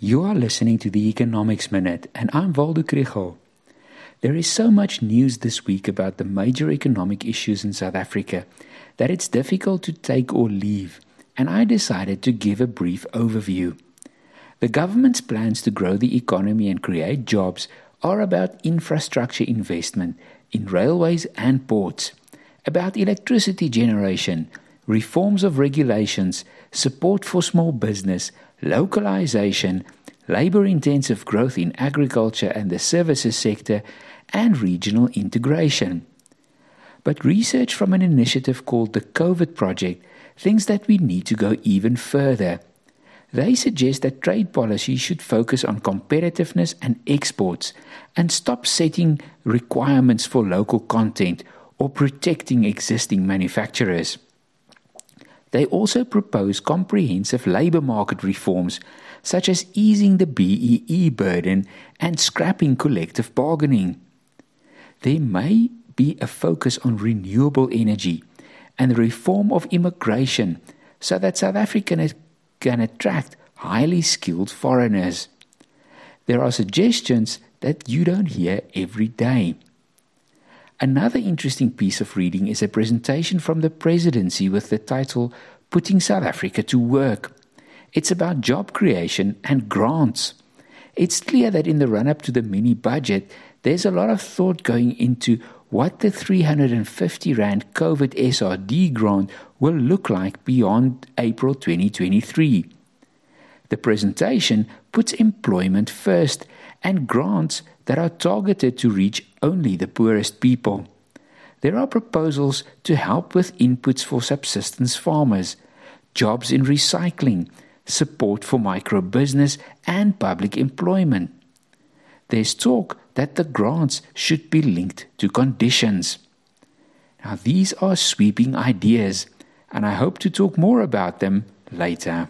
You are listening to the Economics Minute, and I'm Waldo Krugell. There is so much news this week about the major economic issues in South Africa that it's difficult to take or leave, and I decided to give a brief overview. The government's plans to grow the economy and create jobs are about infrastructure investment in railways and ports, about electricity generation, reforms of regulations, support for small business, localization, labor intensive growth in agriculture and the services sector, and regional integration. But research from an initiative called the COVID Project thinks that we need to go even further. They suggest that trade policy should focus on competitiveness and exports and stop setting requirements for local content or protecting existing manufacturers. They also propose comprehensive labor market reforms, such as easing the BEE burden and scrapping collective bargaining. There may be a focus on renewable energy and the reform of immigration so that South Africa can attract highly skilled foreigners. There are suggestions that you don't hear every day. Another interesting piece of reading is a presentation from the presidency with the title Putting South Africa to Work. It's about job creation and grants. It's clear that in the run up to the mini budget, there's a lot of thought going into what the 350 Rand COVID SRD grant will look like beyond April 2023. The presentation puts employment first and grants that are targeted to reach only the poorest people. There are proposals to help with inputs for subsistence farmers, jobs in recycling, support for micro business, and public employment. There's talk that the grants should be linked to conditions. Now, these are sweeping ideas, and I hope to talk more about them later.